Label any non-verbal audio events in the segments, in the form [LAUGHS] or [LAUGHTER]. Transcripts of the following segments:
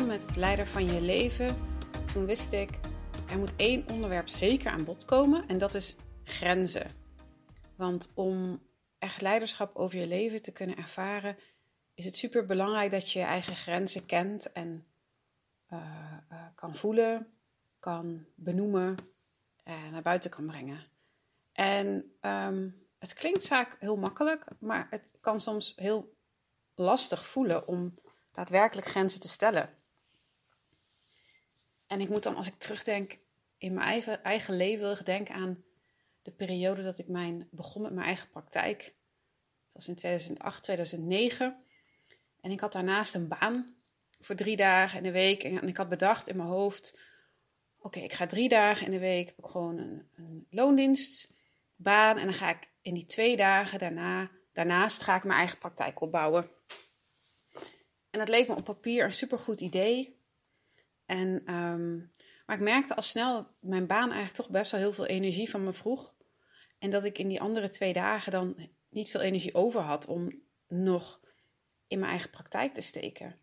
Met het leider van je leven, toen wist ik, er moet één onderwerp zeker aan bod komen en dat is grenzen. Want om echt leiderschap over je leven te kunnen ervaren, is het super belangrijk dat je je eigen grenzen kent en uh, uh, kan voelen, kan benoemen en naar buiten kan brengen. En um, het klinkt vaak heel makkelijk, maar het kan soms heel lastig voelen om daadwerkelijk grenzen te stellen. En ik moet dan, als ik terugdenk in mijn eigen, leven, denken aan de periode dat ik mijn, begon met mijn eigen praktijk. Dat was in 2008, 2009. En ik had daarnaast een baan voor drie dagen in de week. En ik had bedacht in mijn hoofd: oké, ik ga drie dagen in de week heb ik gewoon een, een loondienstbaan. En dan ga ik in die twee dagen daarna, daarnaast ga ik mijn eigen praktijk opbouwen. En dat leek me op papier een supergoed idee. En, um, maar ik merkte al snel dat mijn baan eigenlijk toch best wel heel veel energie van me vroeg. En dat ik in die andere twee dagen dan niet veel energie over had om nog in mijn eigen praktijk te steken.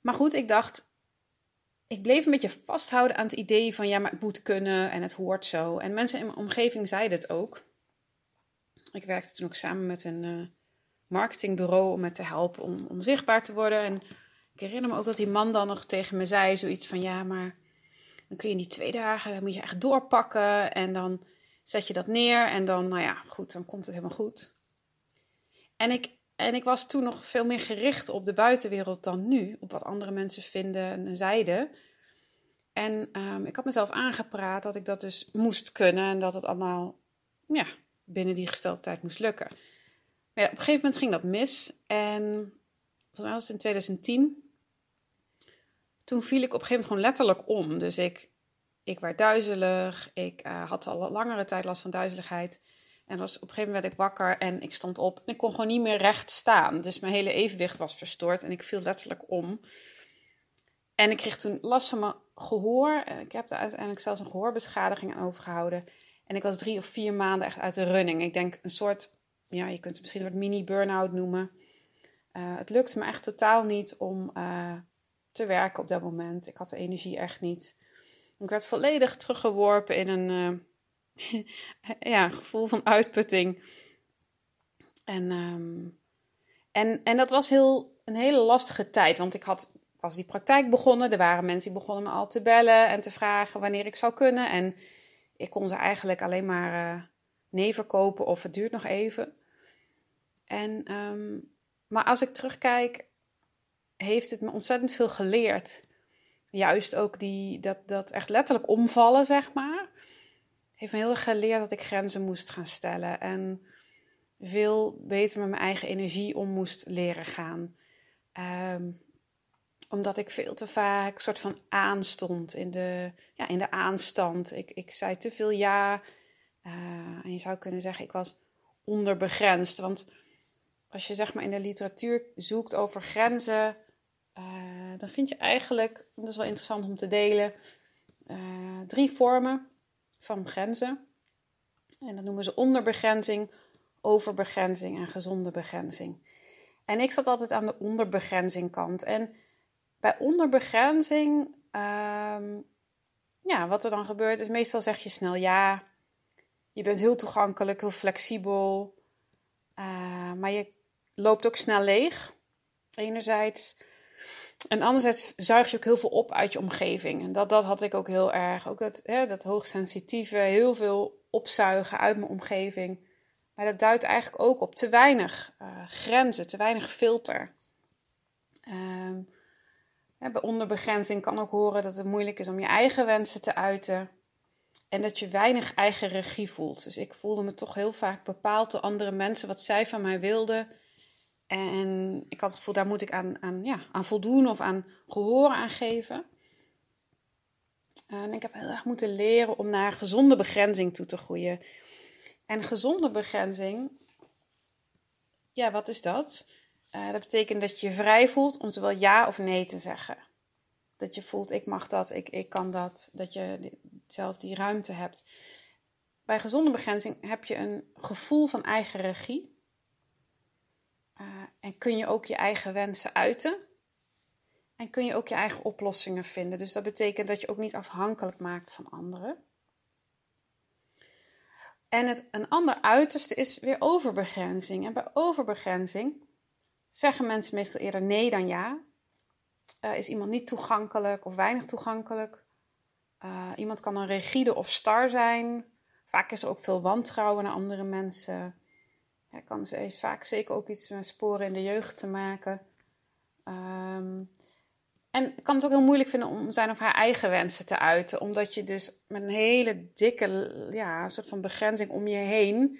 Maar goed, ik dacht, ik bleef een beetje vasthouden aan het idee van ja, maar het moet kunnen en het hoort zo. En mensen in mijn omgeving zeiden het ook. Ik werkte toen ook samen met een uh, marketingbureau om me te helpen om, om zichtbaar te worden. En ik herinner me ook dat die man dan nog tegen me zei zoiets van ja, maar dan kun je die twee dagen, dan moet je echt doorpakken en dan zet je dat neer en dan, nou ja, goed, dan komt het helemaal goed. En ik, en ik was toen nog veel meer gericht op de buitenwereld dan nu, op wat andere mensen vinden en zeiden. En um, ik had mezelf aangepraat dat ik dat dus moest kunnen en dat het allemaal ja, binnen die gestelde tijd moest lukken. Maar op een gegeven moment ging dat mis. En volgens mij was het in 2010. Toen viel ik op een gegeven moment gewoon letterlijk om. Dus ik, ik werd duizelig. Ik uh, had al langere tijd last van duizeligheid. En was, op een gegeven moment werd ik wakker en ik stond op. En ik kon gewoon niet meer recht staan. Dus mijn hele evenwicht was verstoord en ik viel letterlijk om. En ik kreeg toen last van mijn gehoor. Ik heb er uiteindelijk zelfs een gehoorbeschadiging aan overgehouden. En ik was drie of vier maanden echt uit de running. Ik denk een soort, ja, je kunt het misschien een mini-burn-out noemen. Uh, het lukte me echt totaal niet om te werken op dat moment. Ik had de energie echt niet. Ik werd volledig teruggeworpen in een uh, [LAUGHS] ja, gevoel van uitputting. En, um, en, en dat was heel, een hele lastige tijd, want ik had, was die praktijk begonnen. Er waren mensen die begonnen me al te bellen en te vragen wanneer ik zou kunnen. En ik kon ze eigenlijk alleen maar uh, nee verkopen of het duurt nog even. En, um, maar als ik terugkijk, heeft het me ontzettend veel geleerd. Juist ook die, dat, dat echt letterlijk omvallen, zeg maar. Heeft me heel erg geleerd dat ik grenzen moest gaan stellen. En veel beter met mijn eigen energie om moest leren gaan. Um, omdat ik veel te vaak soort van aanstond in de, ja, in de aanstand. Ik, ik zei te veel ja. Uh, en je zou kunnen zeggen, ik was onderbegrensd. Want als je zeg maar in de literatuur zoekt over grenzen, uh, dan vind je eigenlijk, dat is wel interessant om te delen, uh, drie vormen van grenzen. En dat noemen ze onderbegrenzing, overbegrenzing en gezonde begrenzing. En ik zat altijd aan de onderbegrenzing kant. En bij onderbegrenzing, um, ja, wat er dan gebeurt is meestal zeg je snel ja. Je bent heel toegankelijk, heel flexibel. Uh, maar je loopt ook snel leeg. Enerzijds. En anderzijds zuig je ook heel veel op uit je omgeving. En dat, dat had ik ook heel erg. Ook dat, hè, dat hoogsensitieve, heel veel opzuigen uit mijn omgeving. Maar dat duidt eigenlijk ook op te weinig uh, grenzen, te weinig filter. Um, ja, bij onderbegrenzing kan ook horen dat het moeilijk is om je eigen wensen te uiten. En dat je weinig eigen regie voelt. Dus ik voelde me toch heel vaak bepaald door andere mensen wat zij van mij wilden. En ik had het gevoel, daar moet ik aan, aan, ja, aan voldoen of aan gehoor aan geven. en ik heb heel erg moeten leren om naar gezonde begrenzing toe te groeien. En gezonde begrenzing, ja, wat is dat? Uh, dat betekent dat je je vrij voelt om zowel ja of nee te zeggen. Dat je voelt, ik mag dat, ik, ik kan dat. Dat je zelf die ruimte hebt. Bij gezonde begrenzing heb je een gevoel van eigen regie. Uh, en kun je ook je eigen wensen uiten. En kun je ook je eigen oplossingen vinden. Dus dat betekent dat je ook niet afhankelijk maakt van anderen. En het, een ander uiterste is weer overbegrenzing. En bij overbegrenzing zeggen mensen meestal eerder nee dan ja. Uh, is iemand niet toegankelijk of weinig toegankelijk? Uh, iemand kan een rigide of star zijn. Vaak is er ook veel wantrouwen naar andere mensen. Kan ze vaak zeker ook iets met sporen in de jeugd te maken. Um, en kan het ook heel moeilijk vinden om zijn of haar eigen wensen te uiten. Omdat je dus met een hele dikke, ja, soort van begrenzing om je heen.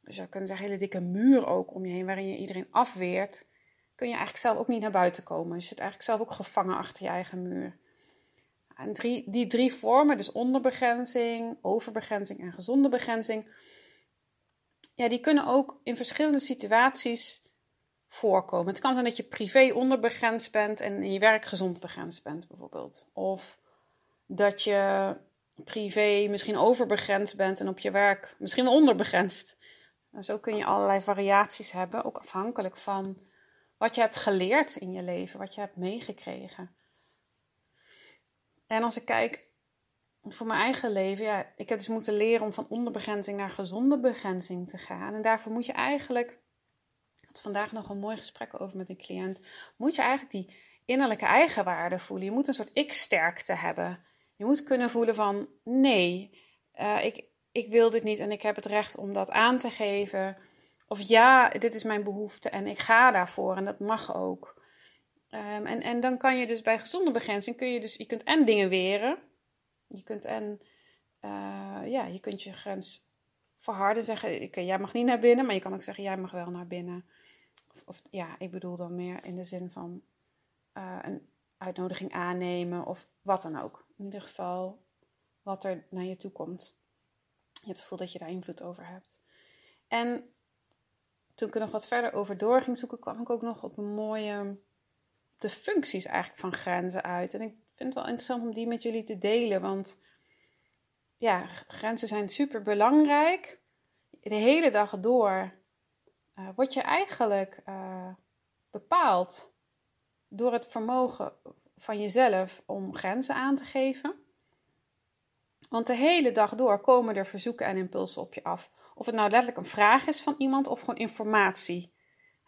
Dus je kunt zeggen, een hele dikke muur ook om je heen, waarin je iedereen afweert. Kun je eigenlijk zelf ook niet naar buiten komen. Je zit eigenlijk zelf ook gevangen achter je eigen muur. En drie, die drie vormen, dus onderbegrenzing, overbegrenzing en gezonde begrenzing. Ja, die kunnen ook in verschillende situaties voorkomen. Het kan zijn dat je privé onderbegrensd bent en in je werk gezond begrensd bent, bijvoorbeeld. Of dat je privé misschien overbegrensd bent en op je werk misschien onderbegrensd. En zo kun je allerlei variaties hebben, ook afhankelijk van wat je hebt geleerd in je leven, wat je hebt meegekregen. En als ik kijk voor mijn eigen leven, ja, ik heb dus moeten leren om van onderbegrenzing naar gezonde begrenzing te gaan. En daarvoor moet je eigenlijk had vandaag nog een mooi gesprek over met een cliënt. Moet je eigenlijk die innerlijke eigenwaarde voelen. Je moet een soort ik-sterkte hebben. Je moet kunnen voelen van nee, uh, ik, ik wil dit niet en ik heb het recht om dat aan te geven. Of ja, dit is mijn behoefte en ik ga daarvoor en dat mag ook. Um, en, en dan kan je dus bij gezonde begrenzing kun je dus, je kunt en dingen weren. Je kunt en, uh, ja, je kunt je grens verharden. Zeggen, okay, jij mag niet naar binnen, maar je kan ook zeggen, jij mag wel naar binnen. Of, ja, ik bedoel dan meer in de zin van uh, een uitnodiging aannemen of wat dan ook. In ieder geval wat er naar je toe komt. Je hebt het gevoel dat je daar invloed over hebt. En toen ik er nog wat verder over door ging zoeken, kwam ik ook nog op een mooie. de functies eigenlijk van grenzen uit. En ik vind het wel interessant om die met jullie te delen. Want ja, grenzen zijn super belangrijk. De hele dag door uh, word je eigenlijk uh, bepaald door het vermogen van jezelf om grenzen aan te geven. Want de hele dag door komen er verzoeken en impulsen op je af. Of het nou letterlijk een vraag is van iemand of gewoon informatie.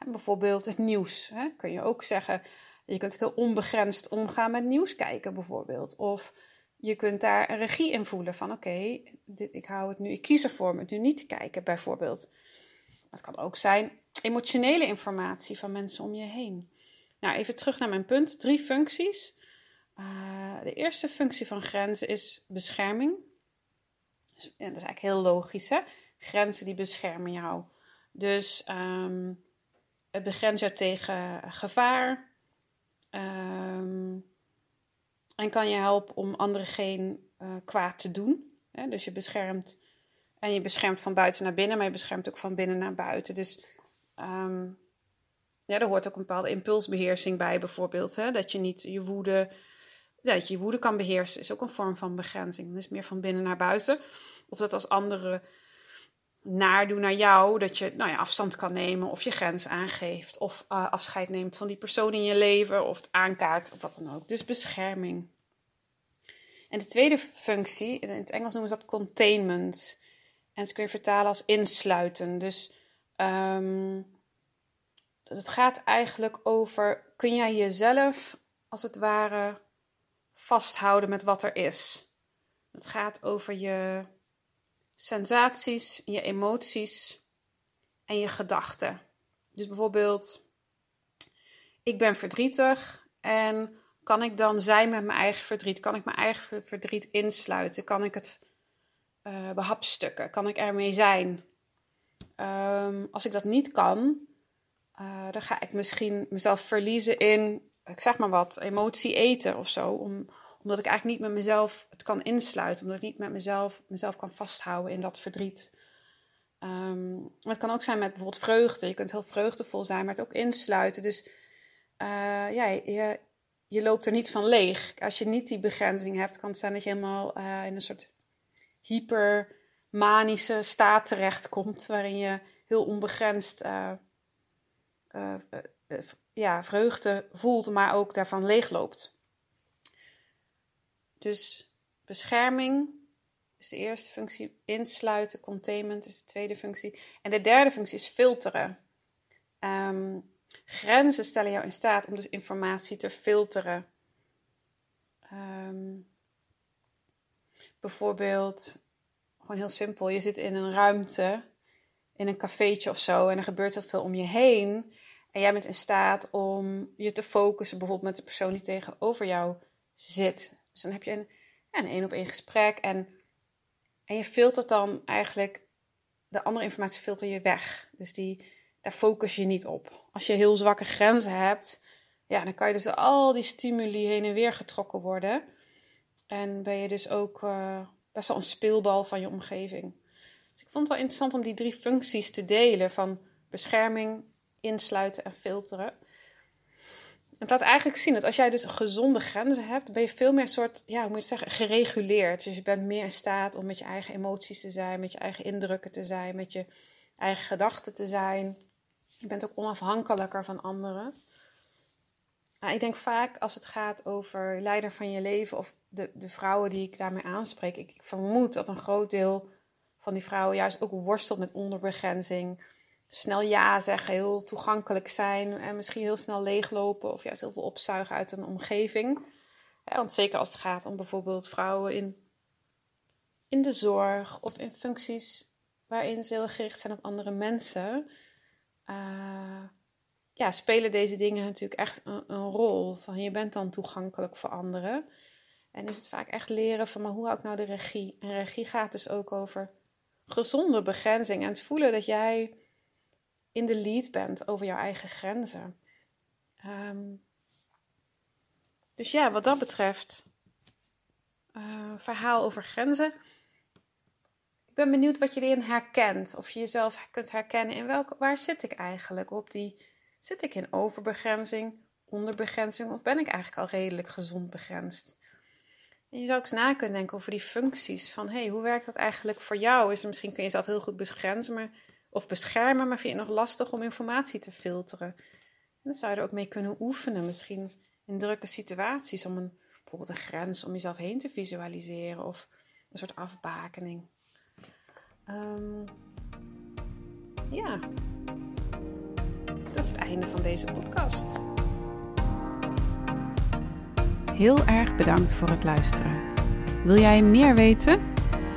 bijvoorbeeld het nieuws. Hè, kun je ook zeggen. Je kunt heel onbegrensd omgaan met nieuws kijken, bijvoorbeeld. Of je kunt daar een regie in voelen van oké, ik hou het nu, ik kies ervoor om het nu niet te kijken, bijvoorbeeld. Het kan ook zijn emotionele informatie van mensen om je heen. Nou, even terug naar mijn punt. Drie functies. Uh, de eerste functie van grenzen is bescherming. Dus, ja, dat is eigenlijk heel logisch, hè? Grenzen die beschermen jou. Dus um, het begrenst jou tegen gevaar. Um, en kan je helpen om anderen geen uh, kwaad te doen. Hè? Dus je beschermt en je beschermt van buiten naar binnen, maar je beschermt ook van binnen naar buiten. Dus um, ja, er hoort ook een bepaalde impulsbeheersing bij, bijvoorbeeld. Hè? Dat je niet je woede, ja, dat je je woede kan beheersen, is ook een vorm van begrenzing. Dat is meer van binnen naar buiten. Of dat als anderen naardoen naar jou, dat je nou ja, afstand kan nemen of je grens aangeeft. Of uh, afscheid neemt van die persoon in je leven, of het aankaart, of wat dan ook. Dus bescherming. En de tweede functie, in het Engels noemen ze dat containment. En dat kun je vertalen als insluiten. Dus um, het gaat eigenlijk over: kun jij jezelf als het ware vasthouden met wat er is? Het gaat over je sensaties, je emoties en je gedachten. Dus bijvoorbeeld, ik ben verdrietig en kan ik dan zijn met mijn eigen verdriet? Kan ik mijn eigen verdriet insluiten? Kan ik het uh, behapstukken? Kan ik ermee zijn? Um, als ik dat niet kan, uh, dan ga ik misschien mezelf verliezen in, ik zeg maar wat, emotie eten of zo. Om, Omdat ik eigenlijk niet met mezelf het kan insluiten. Omdat ik niet met mezelf, mezelf kan vasthouden in dat verdriet. Um, maar het kan ook zijn met bijvoorbeeld vreugde. Je kunt heel vreugdevol zijn, maar het ook insluiten. Dus uh, ja, je, je loopt er niet van leeg. Als je niet die begrenzing hebt, kan het zijn dat je helemaal uh, in een soort hypermanische staat terechtkomt. Waarin je heel onbegrensd uh, ja, vreugde voelt, maar ook daarvan leegloopt. Dus bescherming is de eerste functie, insluiten, containment is de tweede functie. En de derde functie is filteren. Um, grenzen stellen jou in staat om dus informatie te filteren. Um, bijvoorbeeld, gewoon heel simpel, je zit in een ruimte, in een cafeetje of zo, en er gebeurt heel veel om je heen. En jij bent in staat om je te focussen, bijvoorbeeld met de persoon die tegenover jou zit. Dus dan heb je een, een één op één gesprek en, en je filtert dan eigenlijk de andere informatie filter je weg. Dus die, daar focus je niet op. Als je heel zwakke grenzen hebt, ja, dan kan je dus al die stimuli heen en weer getrokken worden. En ben je dus ook uh, best wel een speelbal van je omgeving. Dus ik vond het wel interessant om die drie functies te delen: van bescherming, insluiten en filteren. Het laat eigenlijk zien dat als jij dus gezonde grenzen hebt, ben je veel meer soort, ja, hoe moet je zeggen, gereguleerd. Dus je bent meer in staat om met je eigen emoties te zijn, met je eigen indrukken te zijn, met je eigen gedachten te zijn. Je bent ook onafhankelijker van anderen. ik denk vaak als het gaat over leider van je leven of de, de vrouwen die ik daarmee aanspreek, ik, ik vermoed dat een groot deel van die vrouwen juist ook worstelt met onderbegrenzing snel ja zeggen, heel toegankelijk zijn en misschien heel snel leeglopen of juist heel veel opzuigen uit een omgeving. want zeker als het gaat om bijvoorbeeld vrouwen in, in de zorg of in functies waarin ze heel gericht zijn op andere mensen, uh, ja, spelen deze dingen natuurlijk echt een, een, rol. Van je bent dan toegankelijk voor anderen. En is het vaak echt leren van, maar hoe hou ik nou de regie? En regie gaat dus ook over gezonde begrenzing en het voelen dat jij in de lead bent over jouw eigen grenzen. Um, dus ja, wat dat betreft, uh, verhaal over grenzen. Ik ben benieuwd wat je erin herkent. Of je jezelf kunt herkennen in welke, waar zit ik eigenlijk op die. Zit ik in overbegrenzing, onderbegrenzing of ben ik eigenlijk al redelijk gezond begrensd? En je zou ook eens na kunnen denken over die functies. Van hey, hoe werkt dat eigenlijk voor jou? Is, misschien kun je jezelf heel goed begrenzen, maar of beschermen, maar vind je het nog lastig om informatie te filteren. En dan zou je er ook mee kunnen oefenen, misschien in drukke situaties, om een, bijvoorbeeld een grens om jezelf heen te visualiseren of een soort afbakening. Um, ja, dat is het einde van deze podcast. Heel erg bedankt voor het luisteren. Wil jij meer weten?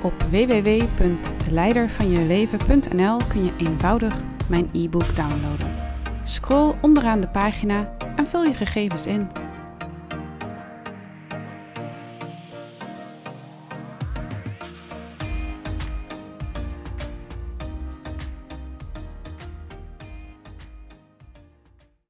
Op www.leidervanjeleven.nl kun je eenvoudig mijn e-book downloaden. Scroll onderaan de pagina en vul je gegevens in.